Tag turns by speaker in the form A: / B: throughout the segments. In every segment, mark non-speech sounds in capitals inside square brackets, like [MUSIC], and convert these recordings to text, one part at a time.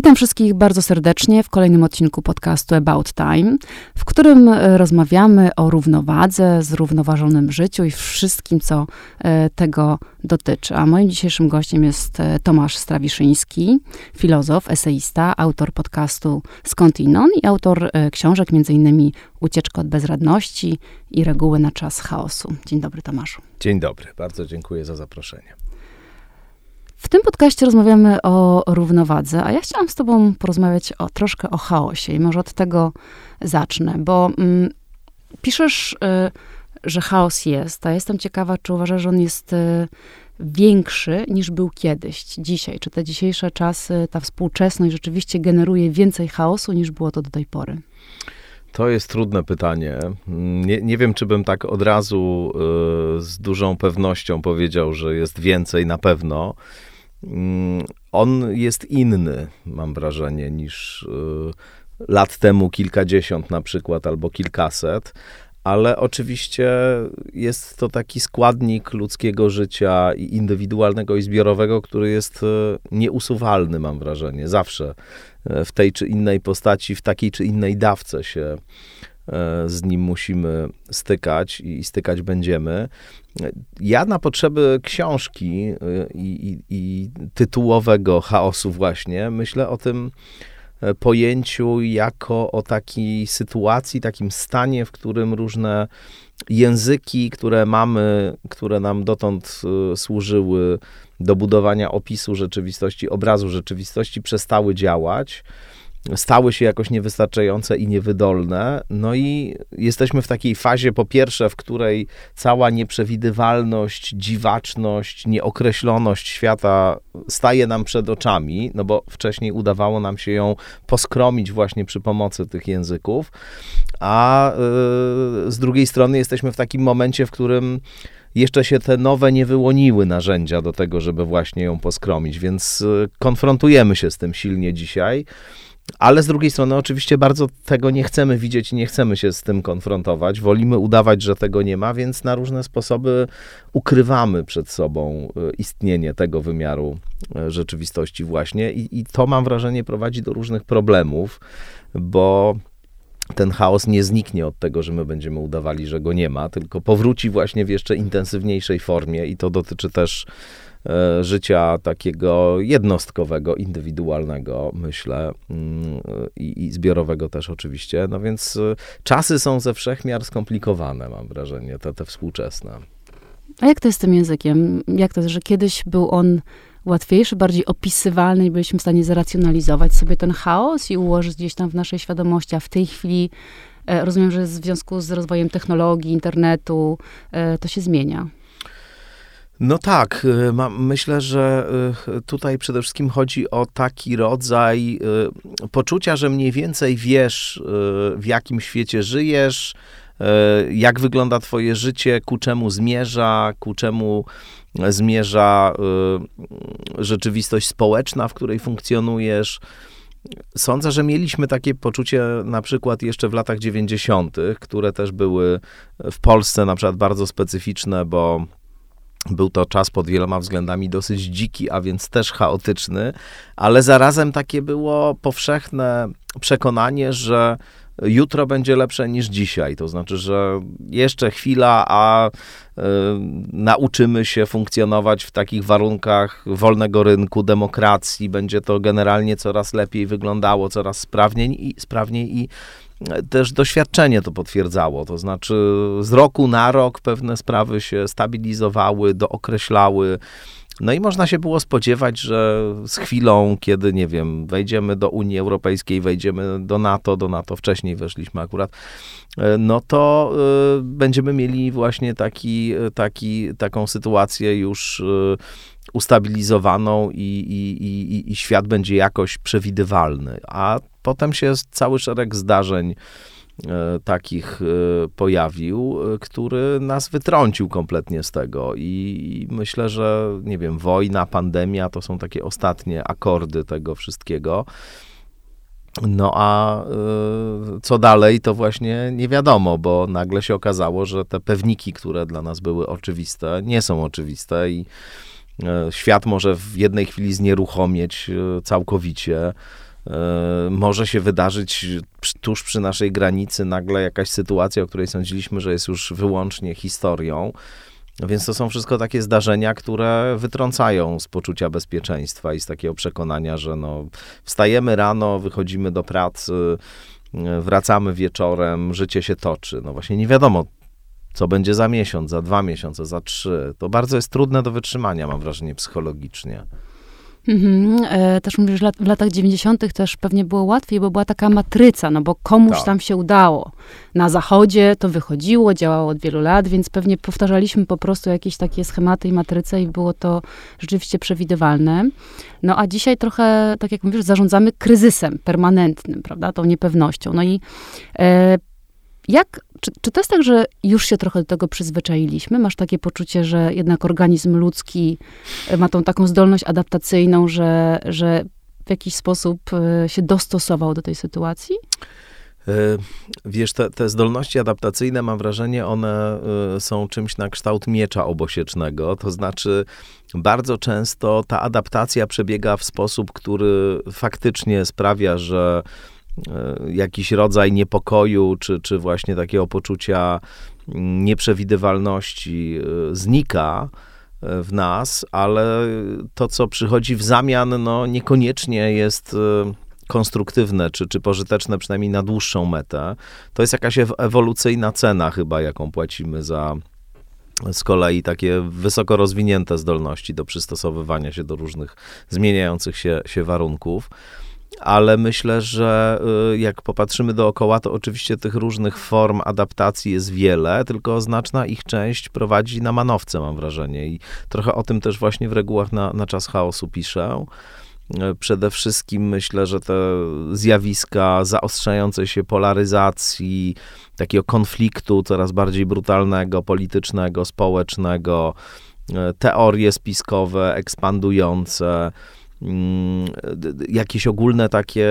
A: Witam wszystkich bardzo serdecznie w kolejnym odcinku podcastu About Time, w którym e, rozmawiamy o równowadze, zrównoważonym życiu i wszystkim, co e, tego dotyczy. A moim dzisiejszym gościem jest e, Tomasz Strawiszyński, filozof, eseista, autor podcastu Skądinąd i autor książek m.in. Ucieczka od bezradności i Reguły na czas chaosu. Dzień dobry Tomaszu.
B: Dzień dobry, bardzo dziękuję za zaproszenie.
A: W tym podcaście rozmawiamy o równowadze, a ja chciałam z Tobą porozmawiać o, troszkę o chaosie i może od tego zacznę, bo mm, piszesz, y, że chaos jest, a jestem ciekawa, czy uważasz, że on jest y, większy niż był kiedyś, dzisiaj? Czy te dzisiejsze czasy, ta współczesność rzeczywiście generuje więcej chaosu niż było to do tej pory?
B: To jest trudne pytanie. Nie, nie wiem, czy bym tak od razu y, z dużą pewnością powiedział, że jest więcej na pewno. Mm, on jest inny, mam wrażenie, niż y, lat temu kilkadziesiąt na przykład, albo kilkaset, ale oczywiście jest to taki składnik ludzkiego życia i indywidualnego i zbiorowego, który jest y, nieusuwalny, mam wrażenie, zawsze y, w tej czy innej postaci, w takiej czy innej dawce się z nim musimy stykać i stykać będziemy. Ja na potrzeby książki y, i, i, i tytułowego chaosu właśnie myślę o tym e, pojęciu jako o takiej sytuacji, takim stanie, w którym różne języki, które mamy, które nam dotąd służyły do budowania opisu rzeczywistości, obrazu rzeczywistości, przestały działać stały się jakoś niewystarczające i niewydolne. No i jesteśmy w takiej fazie, po pierwsze, w której cała nieprzewidywalność, dziwaczność, nieokreśloność świata staje nam przed oczami, no bo wcześniej udawało nam się ją poskromić właśnie przy pomocy tych języków, a yy, z drugiej strony jesteśmy w takim momencie, w którym jeszcze się te nowe nie wyłoniły narzędzia do tego, żeby właśnie ją poskromić, więc y, konfrontujemy się z tym silnie dzisiaj. Ale z drugiej strony, oczywiście, bardzo tego nie chcemy widzieć i nie chcemy się z tym konfrontować. Wolimy udawać, że tego nie ma, więc na różne sposoby ukrywamy przed sobą e, istnienie tego wymiaru e, rzeczywistości, właśnie. I, i to mam wrażenie prowadzi do różnych problemów, bo ten chaos nie zniknie od tego, że my będziemy udawali, że go nie ma, tylko powróci właśnie w jeszcze intensywniejszej formie i to dotyczy też życia takiego jednostkowego, indywidualnego, myślę, mm, i, i, zbiorowego też oczywiście. No więc e, czasy są ze wszechmiar skomplikowane, mam wrażenie, te, te współczesne.
A: A jak to jest z tym językiem? Jak to jest, że kiedyś był on łatwiejszy, bardziej opisywalny i byliśmy w stanie zracjonalizować sobie ten chaos i ułożyć gdzieś tam w naszej świadomości, a w tej chwili e, rozumiem, że w związku z rozwojem technologii, internetu, to się zmienia.
B: No tak, y, myślę, że y, tutaj przede wszystkim chodzi o taki rodzaj y, poczucia, że mniej więcej wiesz, w jakim świecie żyjesz, jak wygląda Twoje życie, ku czemu zmierza, ku czemu zmierza rzeczywistość społeczna, w której funkcjonujesz. Sądzę, że mieliśmy takie poczucie na przykład jeszcze w latach 90., które też były w Polsce na przykład bardzo specyficzne, bo był to czas pod wieloma względami dosyć dziki, a więc też chaotyczny, ale zarazem takie było powszechne przekonanie, że jutro będzie lepsze niż dzisiaj. To znaczy, że jeszcze chwila, a y, nauczymy się funkcjonować w takich warunkach wolnego rynku, demokracji. Będzie to generalnie coraz lepiej wyglądało, coraz sprawniej i, sprawniej i też doświadczenie to potwierdzało. To znaczy, z roku na rok pewne sprawy się stabilizowały, dookreślały. No i można się było spodziewać, że z chwilą, kiedy, nie wiem, wejdziemy do Unii Europejskiej, wejdziemy do NATO, do NATO wcześniej weszliśmy akurat, no to y, będziemy mieli właśnie taki, taki, taką sytuację już ustabilizowaną i, i, i, i świat będzie jakoś przewidywalny. A potem się cały szereg zdarzeń e, takich e, pojawił, e, który nas wytrącił kompletnie z tego. I myślę, że nie wiem, wojna, pandemia to są takie ostatnie akordy tego wszystkiego. No a co dalej, to właśnie nie wiadomo, bo nagle się okazało, że te pewniki, które dla nas były oczywiste, nie są oczywiste i świat może w jednej chwili znieruchomieć całkowicie może się wydarzyć tuż przy naszej granicy nagle jakaś sytuacja, o której sądziliśmy, że jest już wyłącznie historią. Więc to są wszystko takie zdarzenia, które wytrącają z poczucia bezpieczeństwa i z takiego przekonania, że no, wstajemy rano, wychodzimy do pracy, wracamy wieczorem, życie się toczy. No właśnie nie wiadomo, co będzie za miesiąc, za dwa miesiące, za trzy. To bardzo jest trudne do wytrzymania, mam wrażenie, psychologicznie.
A: Mhm. E, też mówisz, że w latach 90. też pewnie było łatwiej, bo była taka matryca, no bo komuś tak. tam się udało. Na zachodzie to wychodziło, działało od wielu lat, więc pewnie powtarzaliśmy po prostu jakieś takie schematy i matryce i było to rzeczywiście przewidywalne. No a dzisiaj trochę, tak jak mówisz, zarządzamy kryzysem permanentnym, prawda, tą niepewnością. No i e, jak czy, czy to jest tak, że już się trochę do tego przyzwyczailiśmy? Masz takie poczucie, że jednak organizm ludzki e, ma tą taką zdolność adaptacyjną, że, że w jakiś sposób e, się dostosował do tej sytuacji?
B: E, wiesz, te, te, zdolności adaptacyjne, mam wrażenie, one są czymś na kształt miecza obosiecznego. To znaczy, bardzo często ta adaptacja przebiega w sposób, który faktycznie sprawia, że jakiś rodzaj niepokoju, czy, czy właśnie takiego poczucia nieprzewidywalności e, znika e, w nas, ale to, co przychodzi w zamian, no niekoniecznie jest konstruktywne, czy, czy pożyteczne przynajmniej na dłuższą metę. To jest jakaś ewolucyjna cena chyba, jaką płacimy za z kolei takie wysoko rozwinięte zdolności do przystosowywania się do różnych zmieniających się, się warunków ale myślę, że y, jak popatrzymy dookoła, to oczywiście tych różnych form adaptacji jest wiele, tylko znaczna ich część prowadzi na manowce, mam wrażenie. I trochę o tym też właśnie w regułach na, na czas chaosu piszę. Y, przede wszystkim myślę, że te zjawiska zaostrzającej się polaryzacji, takiego konfliktu coraz bardziej brutalnego, politycznego, społecznego, y, teorie spiskowe ekspandujące, jakieś ogólne takie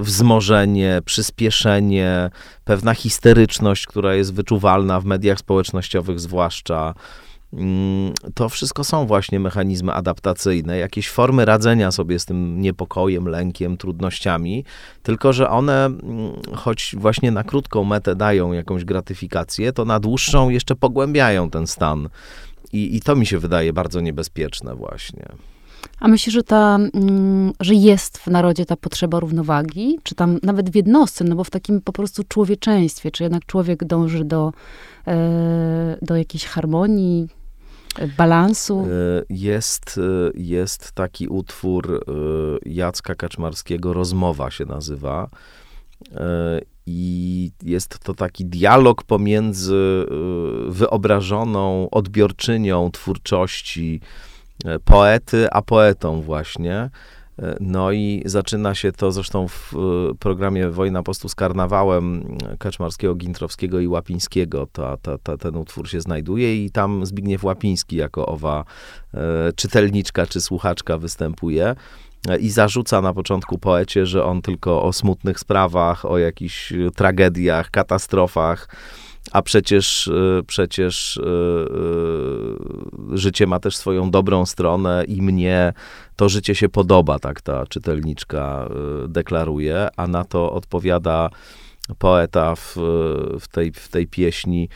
B: wzmożenie, przyspieszenie, pewna histeryczność, która jest wyczuwalna w mediach społecznościowych zwłaszcza. Mm, to wszystko są właśnie mechanizmy adaptacyjne, jakieś formy radzenia sobie z tym niepokojem, lękiem, trudnościami, tylko że one, mm, choć właśnie na krótką metę dają jakąś gratyfikację, to na dłuższą jeszcze pogłębiają ten stan. I, i to mi się wydaje bardzo niebezpieczne, właśnie.
A: A myślisz, że, ta, mm, że jest w narodzie ta potrzeba równowagi? Czy tam nawet w jednostce, no bo w takim po prostu człowieczeństwie, czy jednak człowiek dąży do, e, do jakiejś harmonii, e, balansu? E,
B: jest, jest taki utwór Jacka Kaczmarskiego, Rozmowa się nazywa. I jest to taki dialog pomiędzy wyobrażoną odbiorczynią twórczości, poety, a poetą właśnie. E, no i zaczyna się to zresztą w e, programie Wojna Postu z Karnawałem Kaczmarskiego, Gintrowskiego i Łapińskiego. Ta, ta, ta, ten utwór się znajduje i tam Zbigniew Łapiński jako owa e, czytelniczka czy słuchaczka występuje i zarzuca na początku poecie, że on tylko o smutnych sprawach, o jakichś tragediach, katastrofach a przecież, e, przecież e, e, życie ma też swoją dobrą stronę i mnie to życie się podoba, tak ta czytelniczka deklaruje, a na to odpowiada poeta w, w, tej, w tej pieśni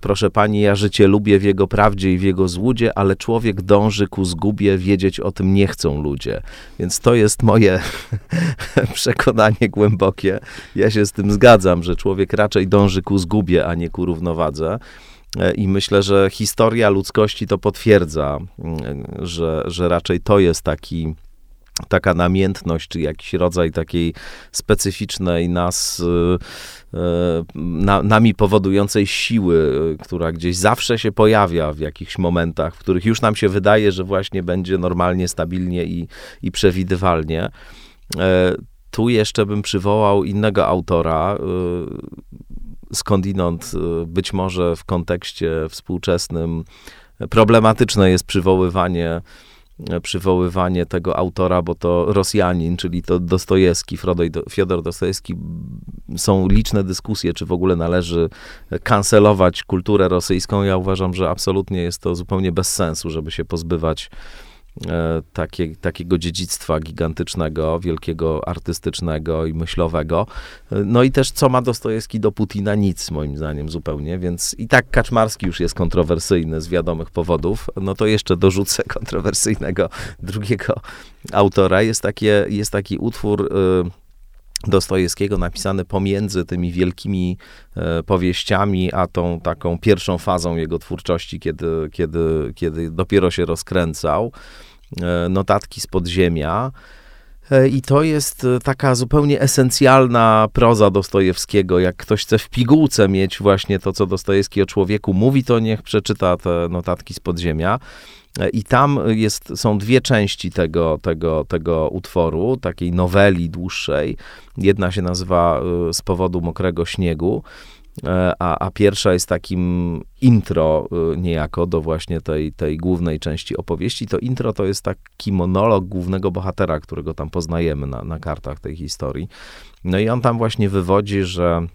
B: Proszę pani, ja życie lubię w jego prawdzie i w jego złudzie, ale człowiek dąży ku zgubie, wiedzieć o tym nie chcą ludzie. Więc to jest moje [LAUGHS] przekonanie głębokie. Ja się z tym zgadzam, że człowiek raczej dąży ku zgubie, a nie ku równowadze. I myślę, że historia ludzkości to potwierdza, że, że raczej to jest taki taka namiętność, czy jakiś rodzaj takiej specyficznej nas, y, na, nami powodującej siły, która gdzieś zawsze się pojawia w jakichś momentach, w których już nam się wydaje, że właśnie będzie normalnie, stabilnie i, i przewidywalnie. E, tu jeszcze bym przywołał innego autora, skądinąd być może w kontekście współczesnym problematyczne jest przywoływanie przywoływanie tego autora, bo to Rosjanin, czyli to Dostojewski, Fiodor Dostojewski. Są liczne dyskusje, czy w ogóle należy kancelować kulturę rosyjską. Ja uważam, że absolutnie jest to zupełnie bez sensu, żeby się pozbywać e, takie, takiego dziedzictwa gigantycznego, wielkiego, artystycznego i myślowego. E, no i też co ma Dostojewski do Putina? Nic, moim zdaniem, zupełnie, więc i tak Kaczmarski już jest kontrowersyjny z wiadomych powodów, no to jeszcze dorzucę [LAUGHS] kontrowersyjnego drugiego autora. Jest, takie, jest taki utwór... Y, Dostojewskiego napisany pomiędzy tymi wielkimi e, powieściami, a tą taką pierwszą fazą jego twórczości, kiedy, kiedy, kiedy dopiero się rozkręcał. E, notatki z podziemia. E, I to jest taka zupełnie esencjalna proza Dostojewskiego. Jak ktoś chce w pigułce mieć właśnie to, co Dostojewski o człowieku mówi, to niech przeczyta te notatki z podziemia. I tam jest, są dwie części tego, tego, tego utworu, takiej noweli dłuższej. Jedna się nazywa Z powodu mokrego śniegu, e, a, a pierwsza jest takim intro y, niejako do właśnie tej, tej głównej części opowieści. To intro to jest taki monolog głównego bohatera, którego tam poznajemy na, na kartach tej historii. No i on tam właśnie wywodzi, że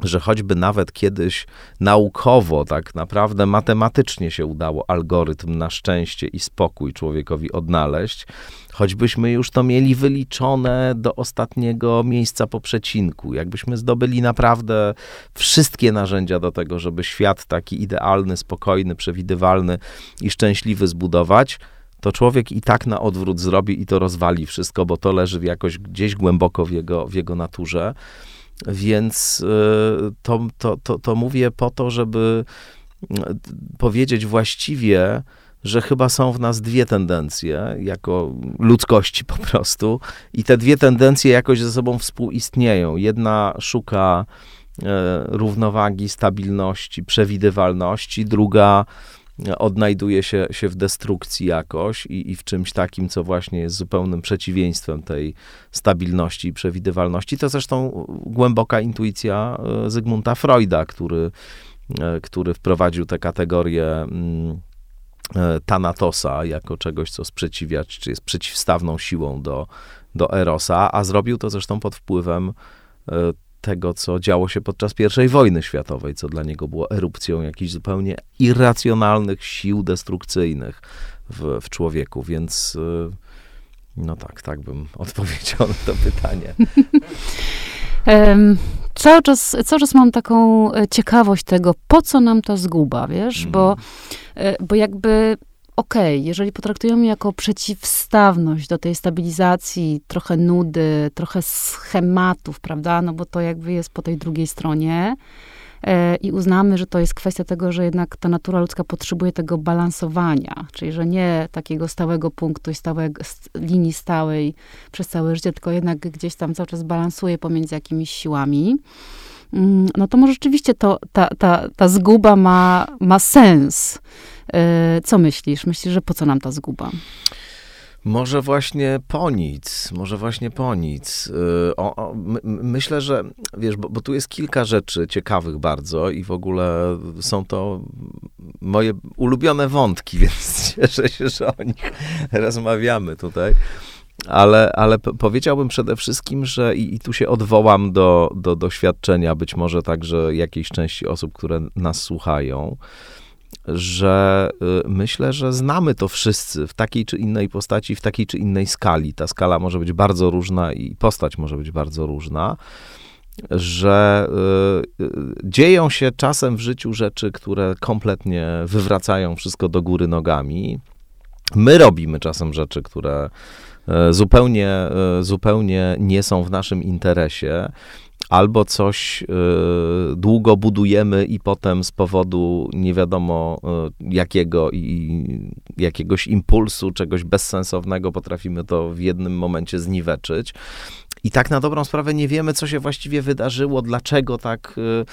B: że choćby nawet kiedyś naukowo, tak naprawdę matematycznie się udało algorytm na szczęście i spokój człowiekowi odnaleźć, choćbyśmy już to mieli wyliczone do ostatniego miejsca po przecinku, jakbyśmy zdobyli naprawdę wszystkie narzędzia do tego, żeby świat taki idealny, spokojny, przewidywalny i szczęśliwy zbudować, to człowiek i tak na odwrót zrobi i to rozwali wszystko, bo to leży jakoś gdzieś głęboko w jego, w jego naturze. Więc y, to, to, to, to mówię po to, żeby y, powiedzieć właściwie, że chyba są w nas dwie tendencje, jako ludzkości po prostu, i te dwie tendencje jakoś ze sobą współistnieją. Jedna szuka y, równowagi, stabilności, przewidywalności, druga odnajduje się, się w destrukcji jakoś i, i w czymś takim, co właśnie jest zupełnym przeciwieństwem tej stabilności i przewidywalności. To zresztą głęboka intuicja e, Zygmunta Freuda, który, e, który wprowadził tę kategorię e, Tanatosa jako czegoś, co sprzeciwiać, czy jest przeciwstawną siłą do, do Erosa, a zrobił to zresztą pod wpływem tego, co działo się podczas I wojny światowej, co dla niego było erupcją jakichś zupełnie irracjonalnych sił destrukcyjnych w, w człowieku, więc y, no tak, tak bym [LAUGHS] odpowiedział na to pytanie.
A: Cały, czas, cały czas mam taką e, ciekawość tego, po co nam ta zguba, wiesz, mm. bo, e, bo jakby okej, okay, jeżeli potraktujemy jako przeciwstawność do tej stabilizacji, trochę nudy, trochę schematów, prawda, no bo to jakby jest po tej drugiej stronie i uznamy, że to jest kwestia tego, że jednak ta natura ludzka potrzebuje tego balansowania, czyli że nie takiego stałego punktu i linii stałej przez całe życie, tylko jednak gdzieś tam cały czas balansuje pomiędzy jakimiś siłami mm, no to może rzeczywiście to, ta, ta, ta zguba ma, ma sens. E, co myślisz? Myślisz, że po co nam ta zguba?
B: Może właśnie po nic, może właśnie po nic. E, o, o, my, myślę, że wiesz, bo, bo, tu jest kilka rzeczy ciekawych bardzo i w ogóle są to moje ulubione wątki, [LAUGHS] więc cieszę się, że o nich rozmawiamy tutaj. Ale, ale powiedziałbym przede wszystkim, że i, i tu się odwołam do, do doświadczenia być może także jakiejś części osób, które nas słuchają że y, myślę, że znamy to wszyscy w takiej czy innej postaci, w takiej czy innej skali. Ta skala może być bardzo różna i postać może być bardzo różna, że y, y, dzieją się czasem w życiu rzeczy, które kompletnie wywracają wszystko do góry nogami. My robimy czasem rzeczy, które zupełnie, zupełnie nie są w naszym interesie albo coś y, długo budujemy i potem z powodu nie wiadomo y, jakiego i jakiegoś impulsu, czegoś bezsensownego potrafimy to w jednym momencie zniweczyć. I tak na dobrą sprawę nie wiemy, co się właściwie wydarzyło, dlaczego tak y,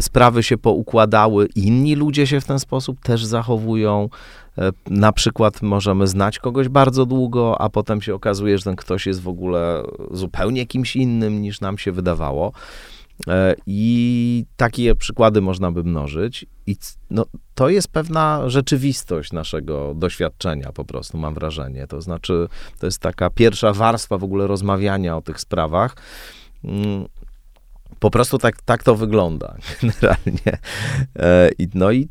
B: sprawy się poukładały. Inni ludzie się w ten sposób też zachowują. E, na przykład możemy znać kogoś bardzo długo, a potem się okazuje, że ten ktoś jest w ogóle zupełnie kimś innym niż nam się wydawało. E, I takie przykłady można by mnożyć. I no, to jest pewna rzeczywistość naszego doświadczenia, po prostu mam wrażenie. To znaczy, to jest taka pierwsza warstwa w ogóle rozmawiania o tych sprawach. Po prostu tak, tak to wygląda [LAUGHS] generalnie. E, no i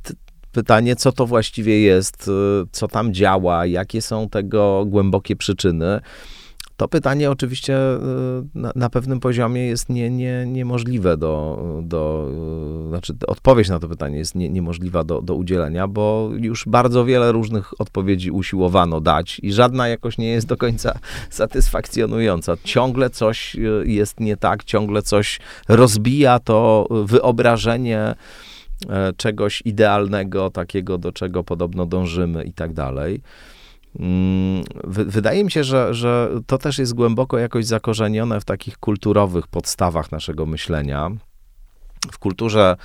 B: pytanie, co to właściwie jest, co tam działa, jakie są tego głębokie przyczyny. To pytanie oczywiście y, na, na, pewnym poziomie jest nie, nie, niemożliwe do, do, y, znaczy odpowiedź na to pytanie jest nie, niemożliwa do, do udzielenia, bo już bardzo wiele różnych odpowiedzi usiłowano dać i żadna jakoś nie jest do końca satysfakcjonująca. Ciągle coś y, jest nie tak, ciągle coś rozbija to wyobrażenie czegoś idealnego, takiego, do czego podobno dążymy i tak dalej. Mm, wydaje mi się, że, że to też jest głęboko jakoś zakorzenione w takich kulturowych podstawach naszego myślenia. W kulturze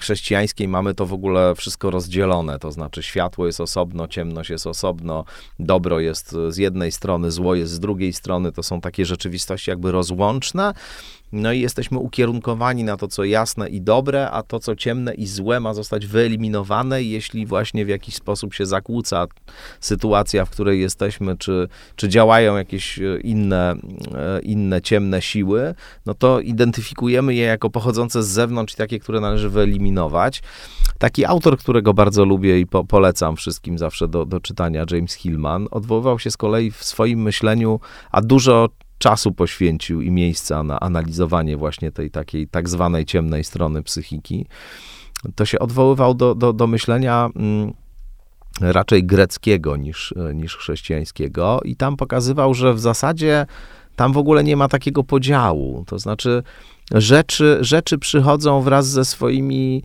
B: chrześcijańskiej mamy to w ogóle wszystko rozdzielone, to znaczy światło jest osobno, ciemność jest osobno, dobro jest z jednej strony, zło jest z drugiej strony, to są takie rzeczywistości jakby rozłączne, no i jesteśmy ukierunkowani na to, co jasne i dobre, a to, co ciemne i złe ma zostać wyeliminowane, jeśli właśnie w jakiś sposób się zakłóca sytuacja, w której jesteśmy, czy, czy działają jakieś e, inne, e, inne ciemne siły, no to identyfikujemy je jako pochodzące z zewnątrz i takie, które należy wyeliminować. Taki autor, którego bardzo lubię i po, polecam wszystkim zawsze do, do czytania, James Hillman, odwoływał się z kolei w swoim myśleniu, a dużo czasu poświęcił i miejsca na analizowanie właśnie tej takiej tak zwanej ciemnej strony psychiki, to się odwoływał do, do, do myślenia mm, raczej greckiego niż, niż chrześcijańskiego i tam pokazywał, że w zasadzie tam w ogóle nie ma takiego podziału. To znaczy, rzeczy, rzeczy przychodzą wraz ze swoimi,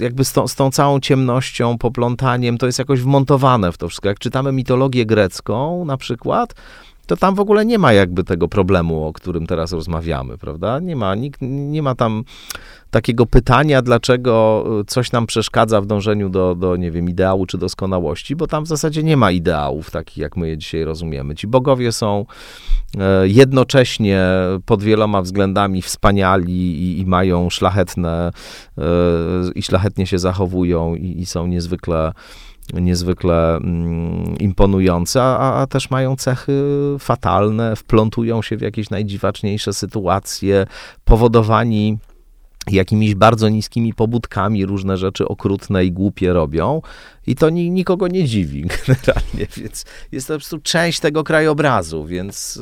B: jakby z tą, z tą całą ciemnością, poplątaniem, to jest jakoś wmontowane w to wszystko. Jak czytamy mitologię grecką na przykład, to tam w ogóle nie ma jakby tego problemu, o którym teraz rozmawiamy, prawda? Nie ma, nikt, nie ma tam takiego pytania, dlaczego coś nam przeszkadza w dążeniu do, do, nie wiem, ideału czy doskonałości, bo tam w zasadzie nie ma ideałów takich, jak my je dzisiaj rozumiemy. Ci bogowie są e, jednocześnie pod wieloma względami wspaniali i, i mają szlachetne e, i szlachetnie się zachowują i, i są niezwykle niezwykle mm, imponujące, a, a, też mają cechy fatalne, wplątują się w jakieś najdziwaczniejsze sytuacje, powodowani jakimiś bardzo niskimi pobudkami różne rzeczy okrutne i głupie robią i to ni nikogo nie dziwi [LAUGHS] generalnie, więc jest to po prostu część tego krajobrazu, więc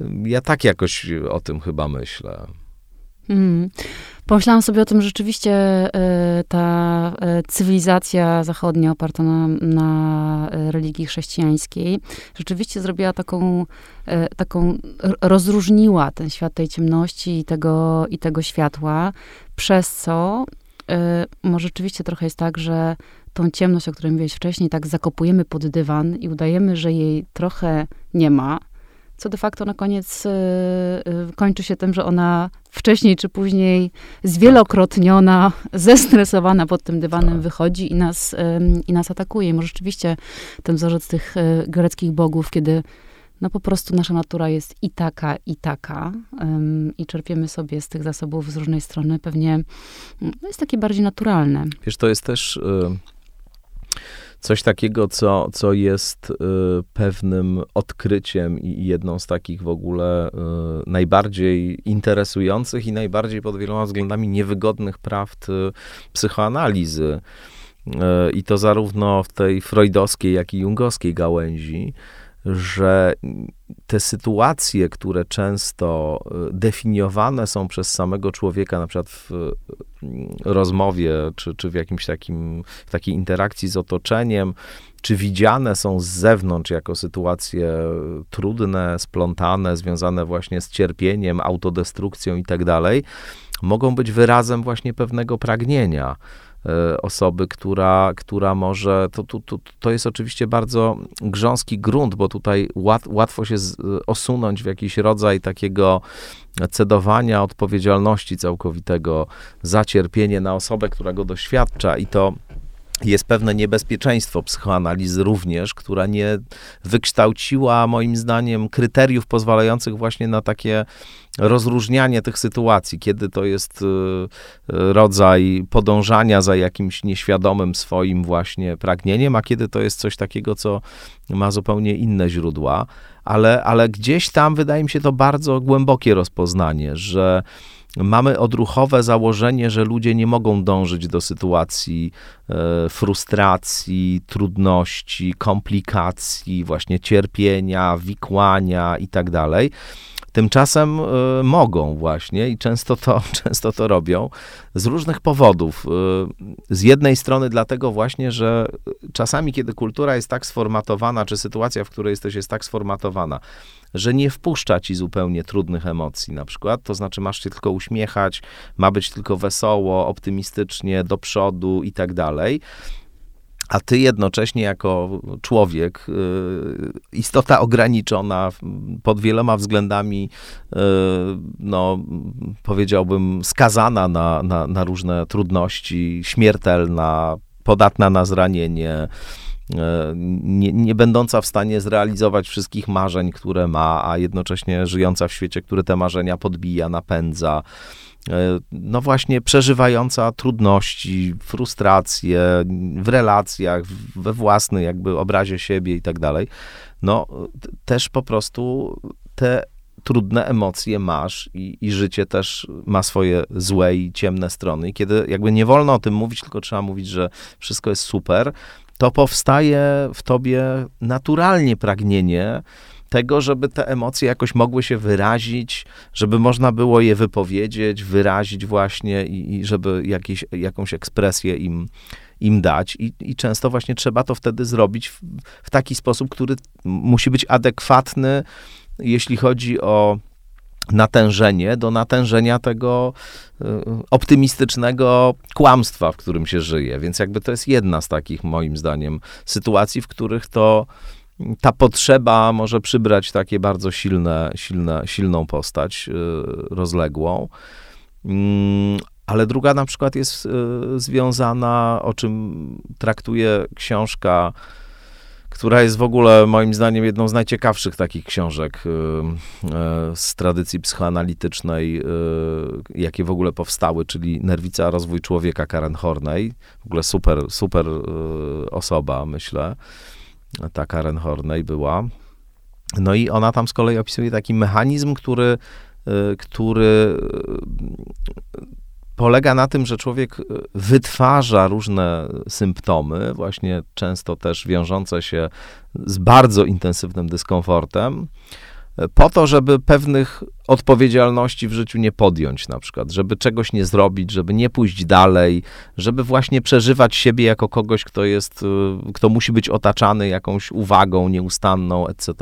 B: y, ja tak jakoś o tym chyba myślę.
A: Mm. Pomyślałam sobie o tym, że rzeczywiście e, ta e, cywilizacja zachodnia oparta na, na e, religii chrześcijańskiej rzeczywiście zrobiła taką, taką, rozróżniła ten świat tej ciemności i tego, i tego światła, przez co może rzeczywiście trochę jest tak, że tą ciemność, o której mówiłeś wcześniej, tak zakopujemy pod dywan i udajemy, że jej trochę nie ma, co de facto na koniec y, y, kończy się tym, że ona wcześniej czy później zwielokrotniona, [LAUGHS] zestresowana pod tym dywanem tak. wychodzi i nas, i nas atakuje. I może rzeczywiście ten wzorzec tych y, greckich bogów, kiedy no po prostu nasza natura jest i taka, i taka i czerpiemy sobie z tych zasobów z różnej strony, pewnie no jest takie bardziej naturalne.
B: Wiesz, to jest też y, coś takiego, co, co jest y, pewnym odkryciem i jedną z takich w ogóle y, najbardziej interesujących i najbardziej pod wieloma względami niewygodnych prawd y, psychoanalizy. I to zarówno w tej freudowskiej, jak i jungowskiej gałęzi że te sytuacje, które często y, definiowane są przez samego człowieka, na przykład w y, rozmowie, czy, czy w jakimś takim, w takiej interakcji z otoczeniem, czy widziane są z zewnątrz jako sytuacje trudne, splątane, związane właśnie z cierpieniem, autodestrukcją i tak dalej, mogą być wyrazem właśnie pewnego pragnienia osoby, która, która może, to, to, to, to jest oczywiście bardzo grząski grunt, bo tutaj łat, łatwo się z, osunąć w jakiś rodzaj takiego cedowania odpowiedzialności całkowitego za cierpienie na osobę, która go doświadcza i to jest pewne niebezpieczeństwo psychoanalizy również, która nie wykształciła moim zdaniem kryteriów pozwalających właśnie na takie rozróżnianie tych sytuacji, kiedy to jest y, y, rodzaj podążania za jakimś nieświadomym swoim właśnie pragnieniem, a kiedy to jest coś takiego, co ma zupełnie inne źródła. ale, ale gdzieś tam wydaje mi się to bardzo głębokie rozpoznanie, że mamy odruchowe założenie, że ludzie nie mogą dążyć do sytuacji e, frustracji, trudności, komplikacji, właśnie cierpienia, wikłania i tak. Tymczasem y, mogą właśnie i często to, [LAUGHS] często to robią z różnych powodów. Y, z jednej strony dlatego właśnie, że czasami, kiedy kultura jest tak sformatowana, czy sytuacja, w której jesteś, jest tak sformatowana, że nie wpuszcza ci zupełnie trudnych emocji, na przykład, to znaczy masz się tylko uśmiechać, ma być tylko wesoło, optymistycznie, do przodu i tak dalej a ty jednocześnie jako człowiek, y, istota ograniczona pod wieloma względami, y, no powiedziałbym, skazana na, na, na różne trudności, śmiertelna, podatna na zranienie, y, nie, nie, będąca w stanie zrealizować wszystkich marzeń, które ma, a jednocześnie żyjąca w świecie, który te marzenia podbija, napędza. E, no właśnie przeżywająca trudności, frustracje w relacjach, we własnym jakby obrazie siebie i tak dalej, no też po prostu te trudne emocje masz i, i życie też ma swoje złe i ciemne strony. I kiedy jakby nie wolno o tym mówić, tylko trzeba mówić, że wszystko jest super, to powstaje w tobie naturalnie pragnienie, tego, żeby te emocje jakoś mogły się wyrazić, żeby można było je wypowiedzieć, wyrazić właśnie i, i żeby jakieś, jakąś ekspresję im, im dać. I, I często właśnie trzeba to wtedy zrobić w, w taki sposób, który musi być adekwatny, jeśli chodzi o natężenie do natężenia tego y, optymistycznego kłamstwa, w którym się żyje. Więc jakby to jest jedna z takich, moim zdaniem, sytuacji, w których to ta potrzeba może przybrać takie bardzo silne, silne, silną postać, y, rozległą. Mm, ale druga na przykład jest y, związana, o czym traktuje książka, która jest w ogóle moim zdaniem jedną z najciekawszych takich książek y, z tradycji psychoanalitycznej, jakie w ogóle powstały, czyli Nerwica rozwój człowieka Karen Horney. W ogóle super, super osoba, myślę ta Karen Horney była. No i ona tam z kolei opisuje taki mechanizm, który, y, który y, polega na tym, że człowiek y, wytwarza różne symptomy, właśnie często też wiążące się z bardzo intensywnym dyskomfortem, po to, żeby pewnych odpowiedzialności w życiu nie podjąć, na przykład, żeby czegoś nie zrobić, żeby nie pójść dalej, żeby właśnie przeżywać siebie jako kogoś, kto jest, y, kto musi być otaczany jakąś uwagą nieustanną, etc.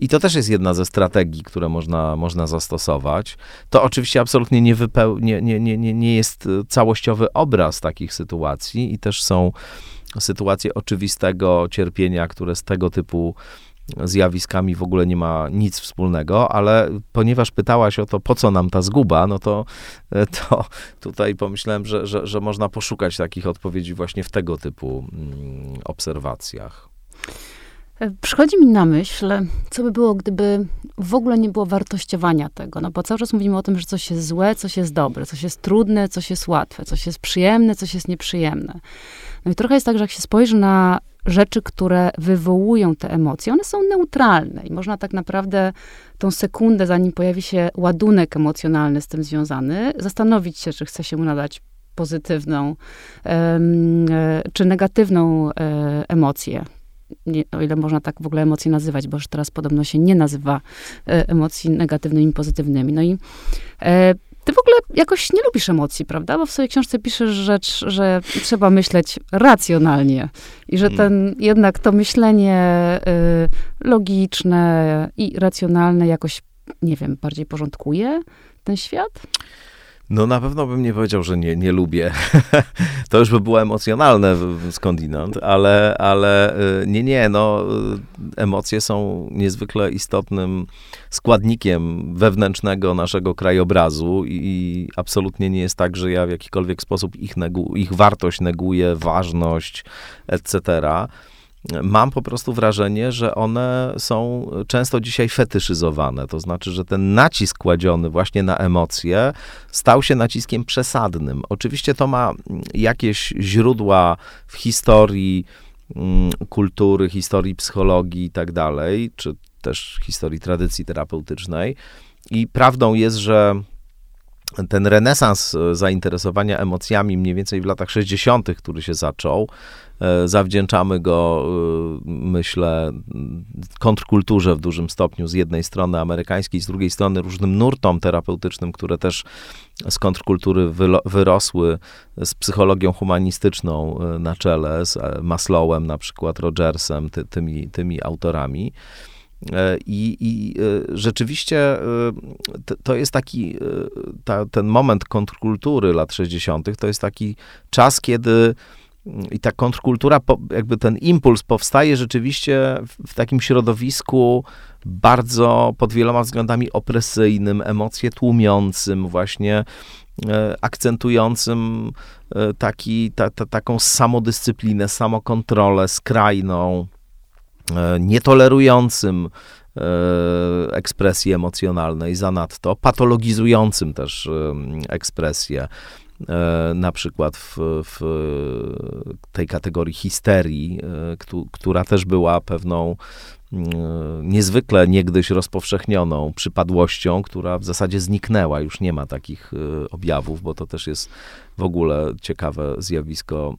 B: I to też jest jedna ze strategii, które można, można zastosować. To oczywiście absolutnie nie, wypeł- nie, nie, nie, nie jest całościowy obraz takich sytuacji i też są sytuacje oczywistego cierpienia, które z tego typu zjawiskami w ogóle nie ma nic wspólnego, ale ponieważ pytałaś o to, po co nam ta zguba, no to, e, to tutaj pomyślałem, że, że, że można poszukać takich odpowiedzi właśnie w tego typu mm, obserwacjach.
A: Przychodzi mi na myśl, co by było, gdyby w ogóle nie było wartościowania tego. No bo cały czas mówimy o tym, że coś jest złe, coś jest dobre, coś jest trudne, coś jest łatwe, coś jest przyjemne, coś jest nieprzyjemne. No i trochę jest tak, że jak się spojrzy na rzeczy, które wywołują te emocje, one są neutralne i można tak naprawdę tą sekundę, zanim pojawi się ładunek emocjonalny z tym związany, zastanowić się, czy chce się mu nadać pozytywną e, czy negatywną e, emocję. Nie, o ile można tak w ogóle emocje nazywać, bo już teraz podobno się nie nazywa e, emocji negatywnymi, pozytywnymi. No i ty w ogóle jakoś nie lubisz emocji, prawda? Bo w swojej książce piszesz rzecz, że trzeba myśleć racjonalnie i że mm. ten, jednak to myślenie y, logiczne i racjonalne jakoś, nie wiem, bardziej porządkuje ten świat?
B: No na pewno bym nie powiedział, że nie, nie lubię. [LAUGHS] to już by było emocjonalne skądinąd, ale, ale y, nie, nie, no y, emocje są niezwykle istotnym składnikiem wewnętrznego naszego krajobrazu i absolutnie nie jest tak, że ja w jakikolwiek sposób ich, negu, ich wartość neguję, ważność, etc mam po prostu wrażenie, że one są często dzisiaj fetyszyzowane. To znaczy, że ten nacisk kładziony właśnie na emocje stał się naciskiem przesadnym. Oczywiście to ma jakieś źródła w historii mm, kultury, historii psychologii i tak dalej, czy też historii tradycji terapeutycznej. I prawdą jest, że ten renesans zainteresowania emocjami mniej więcej w latach 60., który się zaczął, E, zawdzięczamy go, e, myślę, kontrkulturze w dużym stopniu z jednej strony amerykańskiej, z drugiej strony różnym nurtom terapeutycznym, które też z kontrkultury wyrosły z psychologią humanistyczną e, na czele, z Maslowem, na przykład Rogersem, ty, tymi, tymi autorami. I, I, rzeczywiście to jest taki, ta, ten moment kontrkultury lat 60., to jest taki czas, kiedy i ta kontrkultura, jakby ten impuls powstaje rzeczywiście w, takim środowisku bardzo pod wieloma względami opresyjnym, emocje tłumiącym, właśnie e, akcentującym e, taki, ta, ta, taką samodyscyplinę, samokontrolę skrajną, e, nietolerującym e, ekspresji emocjonalnej zanadto, patologizującym też e, ekspresję E, na przykład w, w tej kategorii histerii, e, która też była pewną niezwykle niegdyś rozpowszechnioną przypadłością, która w zasadzie zniknęła, już nie ma takich e, objawów, bo to też jest w ogóle ciekawe zjawisko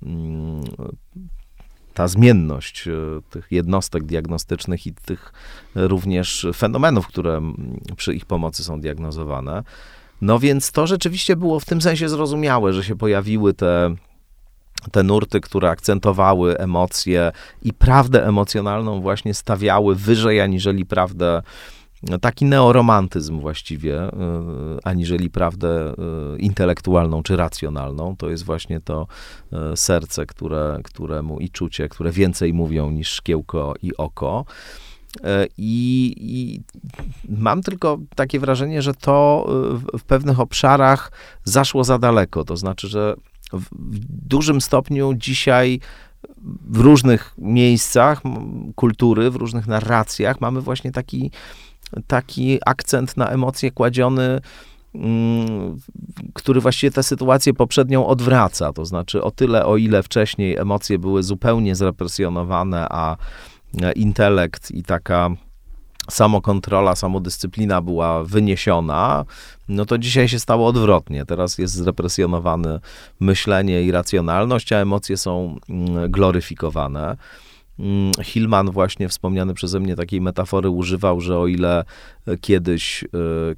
B: ta zmienność tych jednostek diagnostycznych i tych również fenomenów, które przy ich pomocy są diagnozowane. No więc to rzeczywiście było w tym sensie zrozumiałe, że się pojawiły te, te nurty, które akcentowały emocje i prawdę emocjonalną właśnie stawiały wyżej aniżeli prawdę, taki neoromantyzm właściwie, y, aniżeli prawdę y, intelektualną czy racjonalną. To jest właśnie to y, serce, które, któremu i czucie, które więcej mówią niż szkiełko i oko. E, I, I, mam tylko takie wrażenie, że to w pewnych obszarach zaszło za daleko. To znaczy, że w dużym stopniu dzisiaj w różnych miejscach kultury, w różnych narracjach mamy właśnie taki, taki akcent na emocje kładziony, mm, który właściwie tę sytuację poprzednią odwraca. To znaczy, o tyle, o ile wcześniej emocje były zupełnie zrepresjonowane, a E, intelekt i taka samokontrola, samodyscyplina była wyniesiona, no to dzisiaj się stało odwrotnie. Teraz jest zrepresjonowane myślenie i racjonalność, a emocje są mm, gloryfikowane. Mm, Hillman właśnie wspomniany przeze mnie takiej metafory używał, że o ile e, kiedyś, e,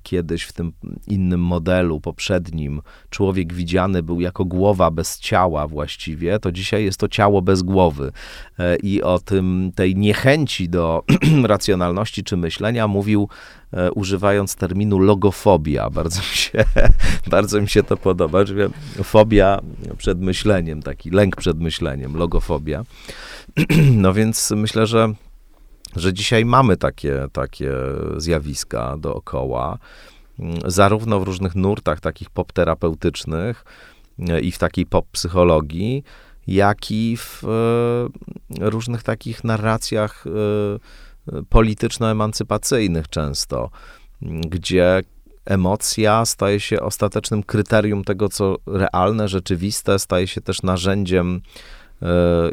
B: kiedyś w tym innym modelu poprzednim człowiek widziany był jako głowa bez ciała właściwie, to dzisiaj jest to ciało bez głowy. E, I o tym, tej niechęci do [CLEARS THROAT] racjonalności czy myślenia mówił używając terminu logofobia. Bardzo mi się, [LAUGHS] bardzo mi się to podoba, że fobia przed myśleniem, taki lęk przed myśleniem, logofobia. [CLEARS THROAT] No więc myślę, że, że dzisiaj mamy takie, takie zjawiska dookoła, mm, zarówno w różnych nurtach takich popterapeutycznych e, i w takiej pop-psychologii, jak i w e, różnych takich narracjach e, polityczno-emancypacyjnych często, gdzie emocja staje się ostatecznym kryterium tego, co realne, rzeczywiste, staje się też narzędziem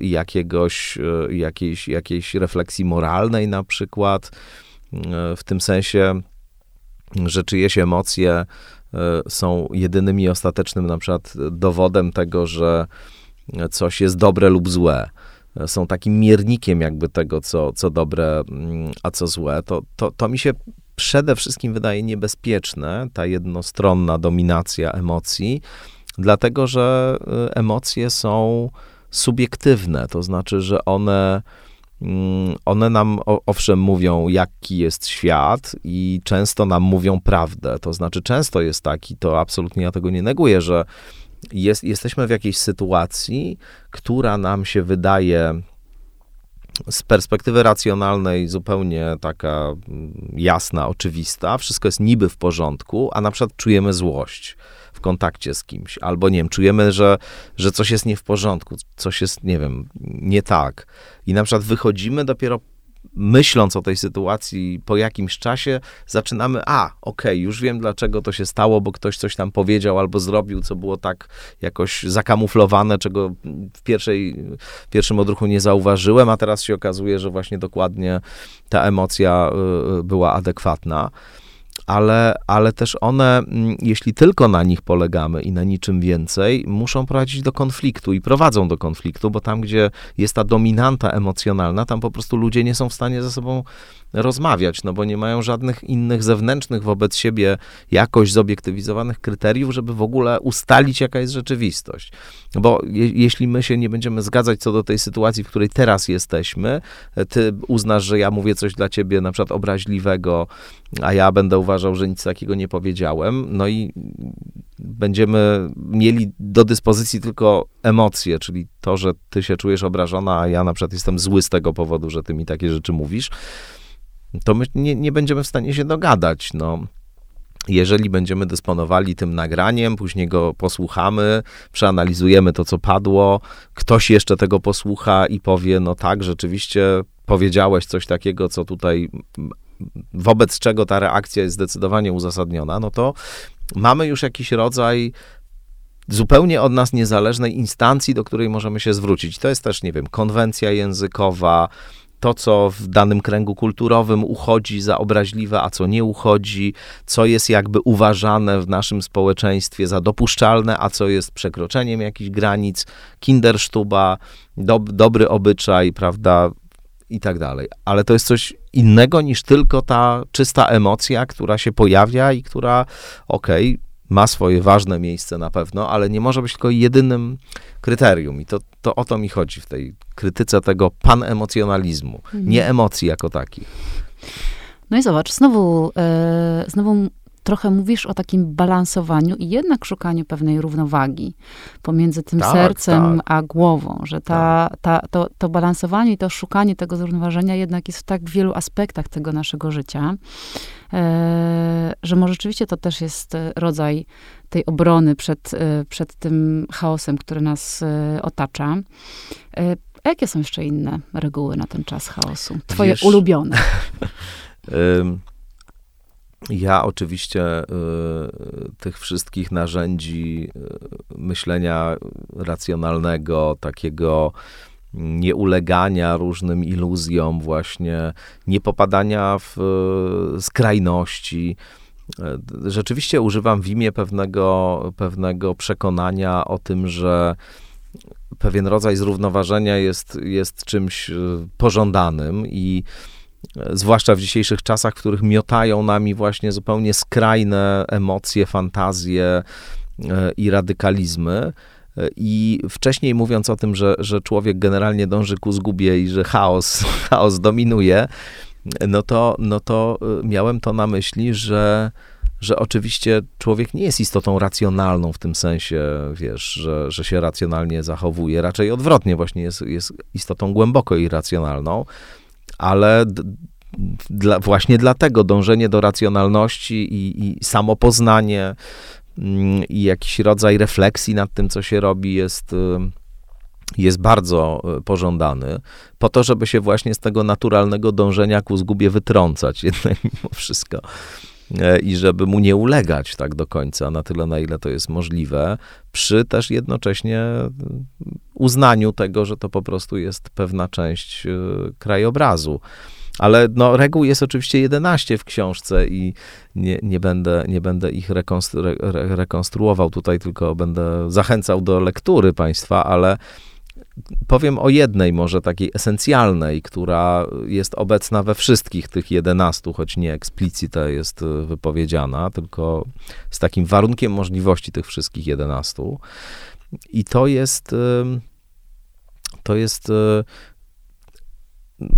B: jakiegoś, e, jakiejś, jakiejś refleksji moralnej na przykład, e, w tym sensie, że czyjeś emocje są jedynym i ostatecznym na przykład dowodem tego, że coś jest dobre lub złe. Są takim miernikiem jakby tego, co, co dobre, mm, a co złe. To, to, to mi się przede wszystkim wydaje niebezpieczne, ta jednostronna dominacja emocji, dlatego że emocje są subiektywne, to znaczy, że one, mm, one nam owszem mówią, jaki jest świat i często nam mówią prawdę. To znaczy, często jest taki, to absolutnie ja tego nie neguję, że jest, jesteśmy w jakiejś sytuacji, która nam się wydaje z perspektywy racjonalnej zupełnie taka mm, jasna, oczywista, wszystko jest niby w porządku, a na przykład czujemy złość w kontakcie z kimś, albo nie wiem, czujemy, że, że coś jest nie w porządku, coś jest, nie wiem, nie tak. I na przykład wychodzimy dopiero myśląc o tej sytuacji po jakimś czasie, zaczynamy, a, okej, okay, już wiem dlaczego to się stało, bo ktoś coś tam powiedział albo zrobił, co było tak jakoś zakamuflowane, czego w, pierwszej, w pierwszym odruchu nie zauważyłem, a teraz się okazuje, że właśnie dokładnie ta emocja y, była adekwatna ale, ale też one, mm, jeśli tylko na nich polegamy i na niczym więcej, muszą prowadzić do konfliktu i prowadzą do konfliktu, bo tam, gdzie jest ta dominanta emocjonalna, tam po prostu ludzie nie są w stanie ze sobą rozmawiać, no bo nie mają żadnych innych zewnętrznych wobec siebie jakoś zobiektywizowanych kryteriów, żeby w ogóle ustalić, jaka jest rzeczywistość. Bo je, jeśli my się nie będziemy zgadzać co do tej sytuacji, w której teraz jesteśmy, ty uznasz, że ja mówię coś dla ciebie na przykład obraźliwego, a ja będę uważał, że nic takiego nie powiedziałem, no i będziemy mieli do dyspozycji tylko emocje, czyli to, że ty się czujesz obrażona, a ja na przykład jestem zły z tego powodu, że ty mi takie rzeczy mówisz, to my nie, nie będziemy w stanie się dogadać. No. Jeżeli będziemy dysponowali tym nagraniem, później go posłuchamy, przeanalizujemy to, co padło, ktoś jeszcze tego posłucha i powie, no tak, rzeczywiście powiedziałeś coś takiego, co tutaj wobec czego ta reakcja jest zdecydowanie uzasadniona, no to mamy już jakiś rodzaj zupełnie od nas niezależnej instancji, do której możemy się zwrócić. To jest też, nie wiem, konwencja językowa, to, co w danym kręgu kulturowym uchodzi za obraźliwe, a co nie uchodzi, co jest jakby uważane w naszym społeczeństwie za dopuszczalne, a co jest przekroczeniem jakichś granic, kindersztuba, dob dobry obyczaj, prawda, i tak dalej. Ale to jest coś innego niż tylko ta czysta emocja, która się pojawia i która, okej, okay, ma swoje ważne miejsce na pewno, ale nie może być tylko jedynym kryterium. I to, to o to mi chodzi w tej krytyce tego panemocjonalizmu, mhm. nie emocji jako takich.
A: No i zobacz, znowu, e, znowu trochę mówisz o takim balansowaniu i jednak szukaniu pewnej równowagi pomiędzy tym tak, sercem tak. a głową, że ta, tak. ta, to, to balansowanie i to szukanie tego zrównoważenia jednak jest w tak wielu aspektach tego naszego życia, e, że może rzeczywiście to też jest rodzaj tej obrony przed, e, przed tym chaosem, który nas e, otacza. E, a jakie są jeszcze inne reguły na ten czas chaosu? Twoje Wiesz, ulubione. [LAUGHS]
B: Ja oczywiście y, tych wszystkich narzędzi y, myślenia racjonalnego, takiego nieulegania różnym iluzjom, właśnie niepopadania w y, skrajności. Rzeczywiście używam w imię pewnego, pewnego przekonania o tym, że pewien rodzaj zrównoważenia jest, jest czymś pożądanym i zwłaszcza w dzisiejszych czasach, w których miotają nami właśnie zupełnie skrajne emocje, fantazje e, i radykalizmy. E, I wcześniej mówiąc o tym, że, że człowiek generalnie dąży ku zgubie i że chaos, [LAUGHS] chaos dominuje, no to, no to e, miałem to na myśli, że, że oczywiście człowiek nie jest istotą racjonalną w tym sensie, wiesz, że, że się racjonalnie zachowuje. Raczej odwrotnie, właśnie jest, jest istotą głęboko irracjonalną ale dla, właśnie dlatego dążenie do racjonalności i, i samopoznanie mm, i jakiś rodzaj refleksji nad tym, co się robi, jest, y, jest bardzo y, pożądany, po to, żeby się właśnie z tego naturalnego dążenia ku zgubie wytrącać, [LAUGHS] jednak mimo wszystko. E, I żeby mu nie ulegać tak do końca, na tyle, na ile to jest możliwe, przy też jednocześnie uznaniu tego, że to po prostu jest pewna część e, krajobrazu. Ale no, reguł jest oczywiście 11 w książce i nie, nie, będę, nie będę ich rekonstru rekonstruował tutaj, tylko będę zachęcał do lektury państwa, ale powiem o jednej może takiej esencjalnej, która jest obecna we wszystkich tych 11, choć nie eksplicite jest wypowiedziana, tylko z takim warunkiem możliwości tych wszystkich 11. I to jest to jest e,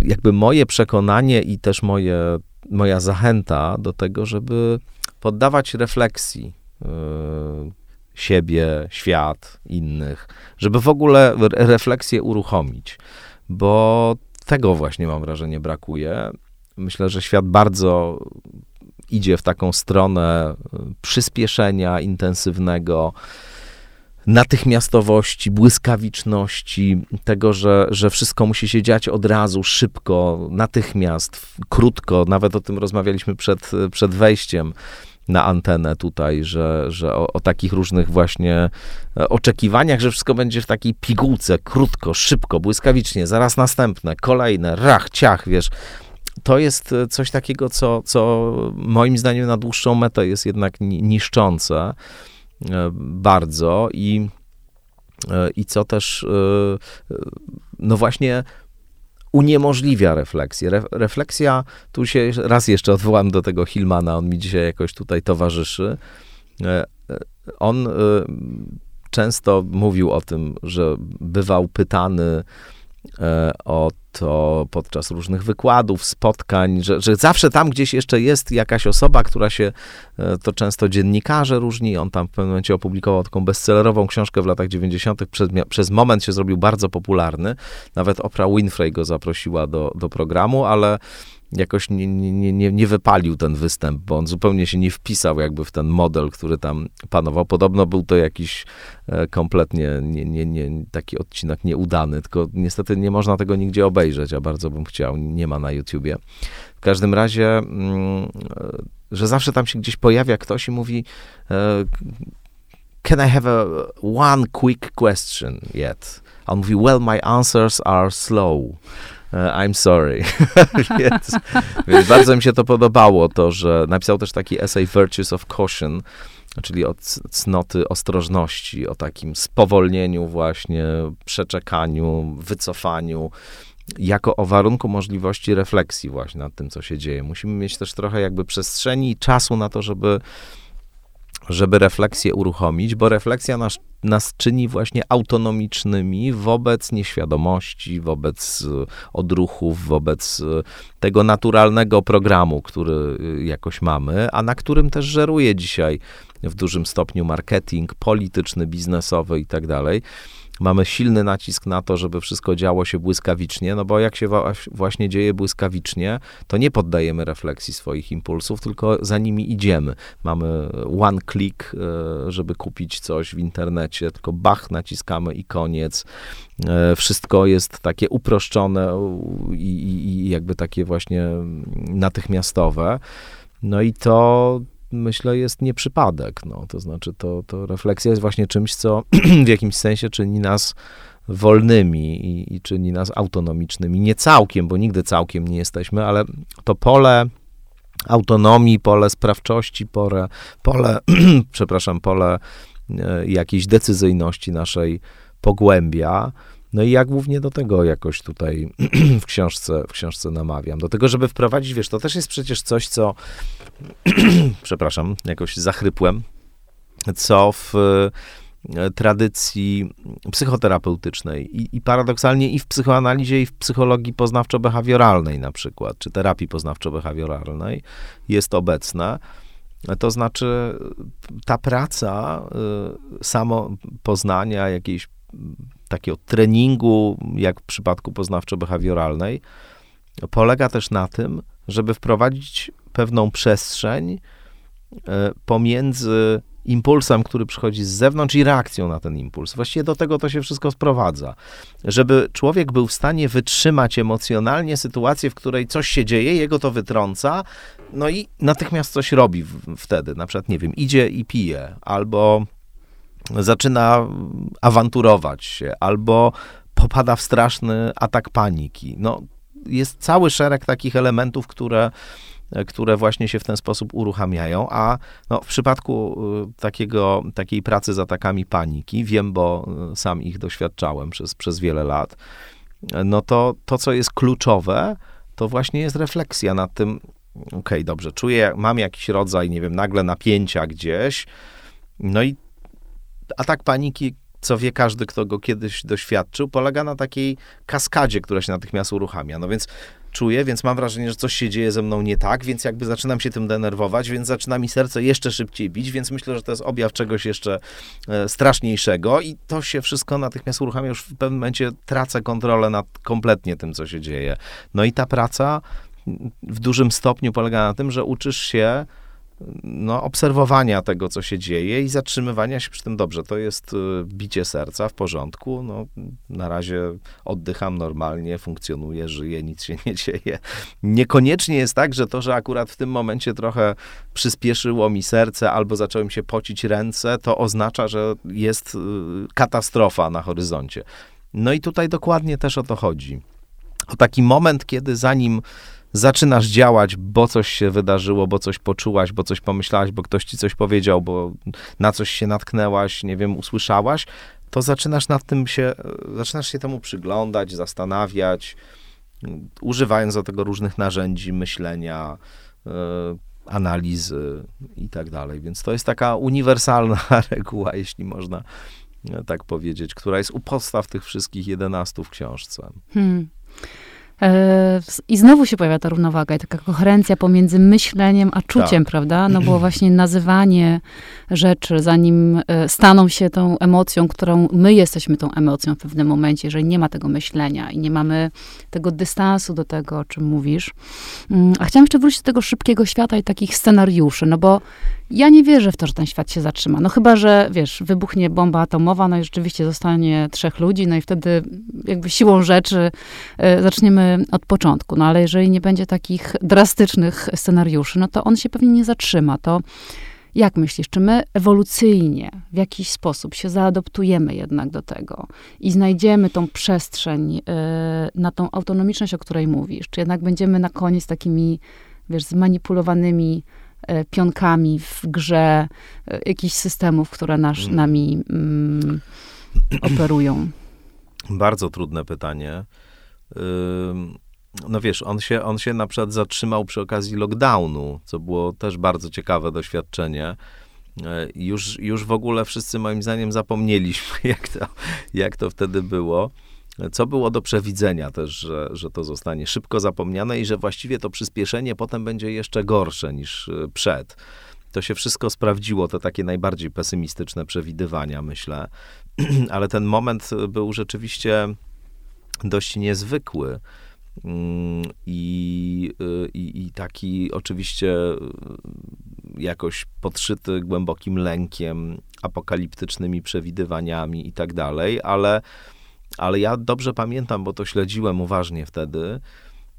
B: jakby moje przekonanie i też moje, moja zachęta do tego, żeby poddawać refleksji siebie, świat, innych, żeby w ogóle refleksję uruchomić, bo tego właśnie mam wrażenie brakuje. Myślę, że świat bardzo idzie w taką stronę przyspieszenia intensywnego, natychmiastowości, błyskawiczności, tego, że, że wszystko musi się dziać od razu, szybko, natychmiast, krótko. Nawet o tym rozmawialiśmy przed, przed wejściem na antenę tutaj, że, że o, o, takich różnych właśnie e, oczekiwaniach, że wszystko będzie w takiej pigułce, krótko, szybko, błyskawicznie, zaraz następne, kolejne, rach, ciach, wiesz. To jest e, coś takiego, co, co moim zdaniem na dłuższą metę jest jednak niszczące e, bardzo i, i co też no właśnie uniemożliwia refleksję. Re, refleksja, tu się raz jeszcze odwołam do tego Hillmana, on mi dzisiaj jakoś tutaj towarzyszy. E, e, on e, często mówił o tym, że bywał pytany o to podczas różnych wykładów, spotkań, że, że zawsze tam gdzieś jeszcze jest jakaś osoba, która się, e, to często dziennikarze różni, on tam w pewnym momencie opublikował taką bestsellerową książkę w latach 90., przez, przez moment się zrobił bardzo popularny, nawet Oprah Winfrey go zaprosiła do, do programu, ale jakoś nie, nie, nie, nie wypalił ten występ, bo on zupełnie się nie wpisał jakby w ten model, który tam panował. Podobno był to jakiś e, kompletnie nie, nie, nie, taki odcinek nieudany, tylko niestety nie można tego nigdzie obejrzeć, a bardzo bym chciał, nie ma na YouTubie. W każdym razie, mm, e, że zawsze tam się gdzieś pojawia ktoś i mówi e, can I have a one quick question yet? A on mówi, well, my answers are slow. E, I'm sorry. [LAUGHS] więc, więc, bardzo mi się to podobało, to, że napisał też taki essay Virtues of Caution, czyli o cnoty ostrożności, o takim spowolnieniu właśnie, przeczekaniu, wycofaniu, jako o warunku możliwości refleksji właśnie nad tym, co się dzieje. Musimy mieć też trochę jakby przestrzeni i czasu na to, żeby żeby refleksję uruchomić, bo refleksja nas, nas czyni właśnie autonomicznymi wobec nieświadomości, wobec e, odruchów, wobec e, tego naturalnego programu, który e, jakoś mamy, a na którym też żeruje dzisiaj w dużym stopniu marketing polityczny, biznesowy i tak mamy silny nacisk na to, żeby wszystko działo się błyskawicznie, no bo jak się właśnie dzieje błyskawicznie, to nie poddajemy refleksji swoich impulsów, tylko za nimi idziemy. Mamy one click, e, żeby kupić coś w internecie, tylko bach, naciskamy i koniec. E, wszystko jest takie uproszczone i, i jakby takie właśnie natychmiastowe. No i to, myślę, jest nieprzypadek. No, to znaczy, to, to refleksja jest właśnie czymś, co [CLEARS THROAT] w jakimś sensie czyni nas wolnymi i, i czyni nas autonomicznymi. Nie całkiem, bo nigdy całkiem nie jesteśmy, ale to pole autonomii, pole sprawczości, pole, pole [CLEARS THROAT] przepraszam, pole e, jakiejś decyzyjności naszej pogłębia. No i ja głównie do tego jakoś tutaj [CLEARS THROAT] w książce, w książce namawiam. Do tego, żeby wprowadzić, wiesz, to też jest przecież coś, co, [CLEARS THROAT] przepraszam, jakoś zachrypłem, co w e, tradycji psychoterapeutycznej i, i, paradoksalnie i w psychoanalizie, i w psychologii poznawczo-behawioralnej na przykład, czy terapii poznawczo-behawioralnej jest obecne. To znaczy ta praca y, samo poznania jakiejś takiego treningu, jak w przypadku poznawczo-behawioralnej, polega też na tym, żeby wprowadzić pewną przestrzeń e, pomiędzy impulsem, który przychodzi z zewnątrz i reakcją na ten impuls. Właściwie do tego to się wszystko sprowadza. Żeby człowiek był w stanie wytrzymać emocjonalnie sytuację, w której coś się dzieje, jego to wytrąca, no i natychmiast coś robi wtedy. Na przykład, nie wiem, idzie i pije, albo zaczyna awanturować się albo popada w straszny atak paniki. No, jest cały szereg takich elementów, które, które właśnie się w ten sposób uruchamiają, a no, w przypadku y, takiego, takiej pracy z atakami paniki, wiem, bo y, sam ich doświadczałem przez, przez wiele lat, no to to, co jest kluczowe, to właśnie jest refleksja nad tym, okej, okay, dobrze, czuję, mam jakiś rodzaj, nie wiem, nagle napięcia gdzieś, no i atak paniki, co wie każdy, kto go kiedyś doświadczył, polega na takiej kaskadzie, która się natychmiast uruchamia. No więc czuję, więc mam wrażenie, że coś się dzieje ze mną nie tak, więc jakby zaczynam się tym denerwować, więc zaczyna mi serce jeszcze szybciej bić, więc myślę, że to jest objaw czegoś jeszcze e, straszniejszego i to się wszystko natychmiast uruchamia, już w pewnym momencie tracę kontrolę nad kompletnie tym, co się dzieje. No i ta praca w dużym stopniu polega na tym, że uczysz się no, obserwowania tego, co się dzieje i zatrzymywania się przy tym dobrze. To jest y, bicie serca w porządku. No, na razie oddycham normalnie, funkcjonuję, żyję, nic się nie dzieje. Niekoniecznie jest tak, że to, że akurat w tym momencie trochę przyspieszyło mi serce albo zacząłem się pocić ręce, to oznacza, że jest y, katastrofa na horyzoncie. No i tutaj dokładnie też o to chodzi. O taki moment, kiedy zanim zaczynasz działać, bo coś się wydarzyło, bo coś poczułaś, bo coś pomyślałaś, bo ktoś ci coś powiedział, bo na coś się natknęłaś, nie wiem, usłyszałaś, to zaczynasz nad tym się, zaczynasz się temu przyglądać, zastanawiać, używając do tego różnych narzędzi myślenia, yy, analizy i tak dalej. Więc to jest taka uniwersalna [LAUGHS] reguła, jeśli można tak powiedzieć, która jest u podstaw tych wszystkich 11 w książce. Hmm.
A: E, I znowu się pojawia ta równowaga i taka koherencja pomiędzy myśleniem a czuciem, tak. prawda? No bo [CLEARS THROAT] właśnie nazywanie rzeczy, zanim e, staną się tą emocją, którą my jesteśmy tą emocją w pewnym momencie, jeżeli nie ma tego myślenia i nie mamy tego dystansu do tego, o czym mówisz. Mm, a chciałam jeszcze wrócić do tego szybkiego świata i takich scenariuszy, no bo ja nie wierzę w to, że ten świat się zatrzyma. No chyba, że wiesz, wybuchnie bomba atomowa, no i rzeczywiście zostanie trzech ludzi, no i wtedy jakby siłą rzeczy y, zaczniemy od początku. No ale jeżeli nie będzie takich drastycznych scenariuszy, no to on się pewnie nie zatrzyma. To jak myślisz, czy my ewolucyjnie w jakiś sposób się zaadoptujemy jednak do tego i znajdziemy tą przestrzeń y, na tą autonomiczność, o której mówisz? Czy jednak będziemy na koniec takimi, wiesz, zmanipulowanymi pionkami w grze e, jakichś systemów, które nasz, mm. nami mm, operują? [CLEARS THROAT]
B: Bardzo trudne pytanie. No wiesz, on się, on się na przykład zatrzymał przy okazji lockdownu, co było też bardzo ciekawe doświadczenie. E, już, już w ogóle wszyscy moim zdaniem zapomnieliśmy, [LAUGHS] jak to, jak to wtedy było co było do przewidzenia też, że, że to zostanie szybko zapomniane i że właściwie to przyspieszenie potem będzie jeszcze gorsze niż e, przed. To się wszystko sprawdziło, te takie najbardziej pesymistyczne przewidywania, myślę. [CLEARS THROAT] Ale ten moment był rzeczywiście dość niezwykły. Mm, I, e, i, I taki oczywiście jakoś podszyty głębokim lękiem, apokaliptycznymi przewidywaniami i tak dalej, ale ale ja dobrze pamiętam, bo to śledziłem uważnie wtedy,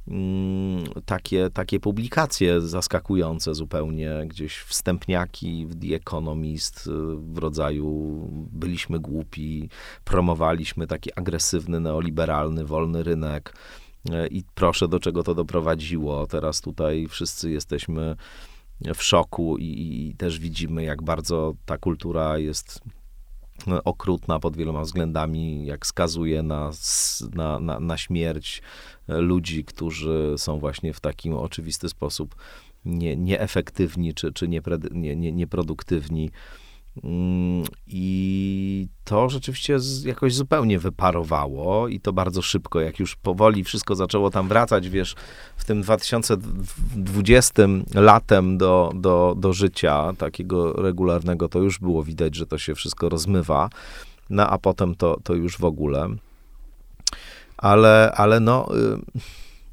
B: mm, takie, takie publikacje zaskakujące zupełnie, gdzieś wstępniaki w The Economist w rodzaju byliśmy głupi, promowaliśmy taki agresywny, neoliberalny, wolny rynek i proszę, do czego to doprowadziło. Teraz tutaj wszyscy jesteśmy w szoku i, i też widzimy, jak bardzo ta kultura jest okrutna pod wieloma względami, jak skazuje na, na, na, na śmierć e, ludzi, którzy są właśnie w takim oczywisty sposób nie, nieefektywni czy, czy nie, nie, nieproduktywni. Mm, I to rzeczywiście jakoś zupełnie wyparowało i to bardzo szybko, jak już powoli wszystko zaczęło tam wracać, wiesz, w tym 2020 latem do, do, do życia takiego regularnego, to już było widać, że to się wszystko rozmywa, no a potem to, to już w ogóle. Ale, ale no, y,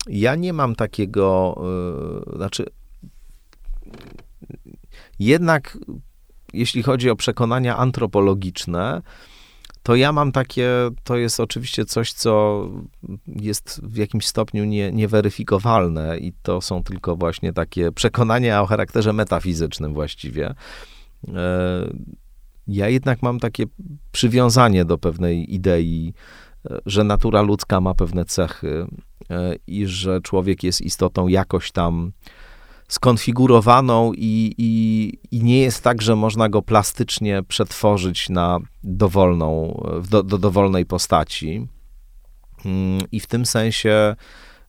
B: ja nie mam takiego, y, znaczy, jednak jeśli chodzi o przekonania antropologiczne, to ja mam takie, to jest oczywiście coś, co jest w jakimś stopniu nie, nieweryfikowalne i to są tylko właśnie takie przekonania o charakterze metafizycznym właściwie. E, ja jednak mam takie przywiązanie do pewnej idei, e, że natura ludzka ma pewne cechy e, i że człowiek jest istotą jakoś tam skonfigurowaną i, i, i, nie jest tak, że można go plastycznie przetworzyć na dowolną, do, do dowolnej postaci. Mm, I w tym sensie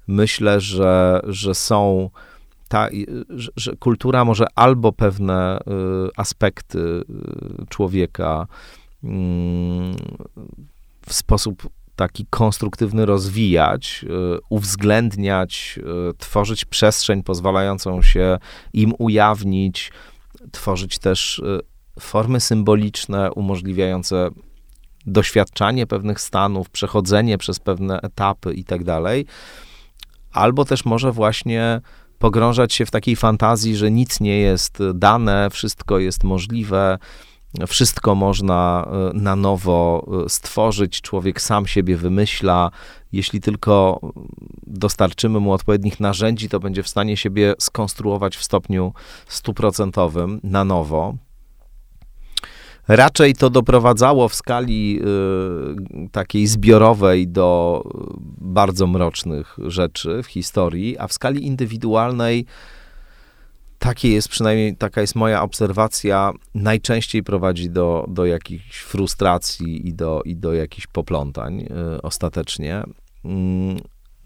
B: myślę, że, że są ta, że, że kultura może albo pewne y, aspekty y, człowieka mm, w sposób taki konstruktywny rozwijać, y, uwzględniać, y, tworzyć przestrzeń pozwalającą się im ujawnić, tworzyć też y, formy symboliczne umożliwiające doświadczanie pewnych stanów, przechodzenie przez pewne etapy i tak dalej. Albo też może właśnie pogrążać się w takiej fantazji, że nic nie jest dane, wszystko jest możliwe, wszystko można e, na nowo e, stworzyć, człowiek sam siebie wymyśla. Jeśli tylko dostarczymy mu odpowiednich narzędzi, to będzie w stanie siebie skonstruować w stopniu stuprocentowym na nowo. Raczej to doprowadzało w skali y, takiej zbiorowej do bardzo mrocznych rzeczy w historii, a w skali indywidualnej takie jest przynajmniej, taka jest moja obserwacja, najczęściej prowadzi do, do jakichś frustracji i do, i do jakichś poplątań y, ostatecznie. Mm,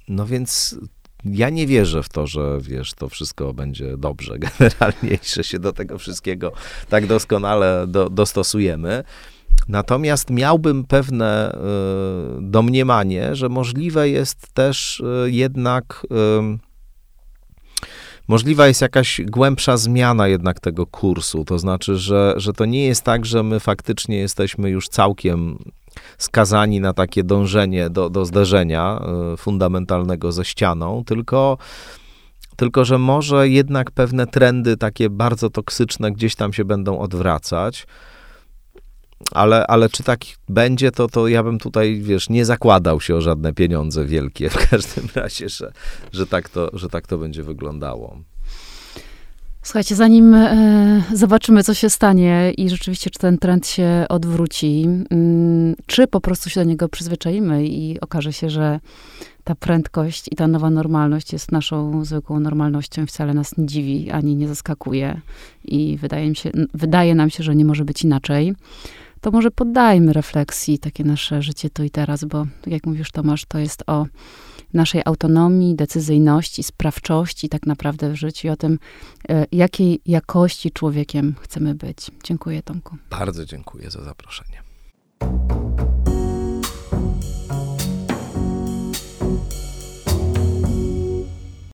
B: no więc ja nie wierzę w to, że wiesz, to wszystko będzie dobrze [LAUGHS] generalnie i że się do tego wszystkiego tak doskonale do, dostosujemy. Natomiast miałbym pewne y, domniemanie, że możliwe jest też y, jednak y, możliwa jest jakaś głębsza zmiana jednak tego kursu. To znaczy, że, że to nie jest tak, że my faktycznie jesteśmy już całkiem skazani na takie dążenie do, do zderzenia e, fundamentalnego ze ścianą, tylko, tylko że może jednak pewne trendy takie bardzo toksyczne gdzieś tam się będą odwracać. Ale, ale czy tak będzie, to, to ja bym tutaj, wiesz, nie zakładał się o żadne pieniądze wielkie w każdym razie, że, że, tak, to, że tak to będzie wyglądało.
A: Słuchajcie, zanim e, zobaczymy, co się stanie i rzeczywiście, czy ten trend się odwróci, mm, czy po prostu się do niego przyzwyczaimy i okaże się, że ta prędkość i ta nowa normalność jest naszą zwykłą normalnością wcale nas nie dziwi ani nie zaskakuje i wydaje, mi się, wydaje nam się, że nie może być inaczej, to może poddajmy refleksji takie nasze życie tu i teraz, bo tak jak mówisz Tomasz, to jest o naszej autonomii, decyzyjności, sprawczości tak naprawdę w życiu i o tym, e, jakiej jakości człowiekiem chcemy być. Dziękuję Tomku.
B: Bardzo dziękuję za zaproszenie.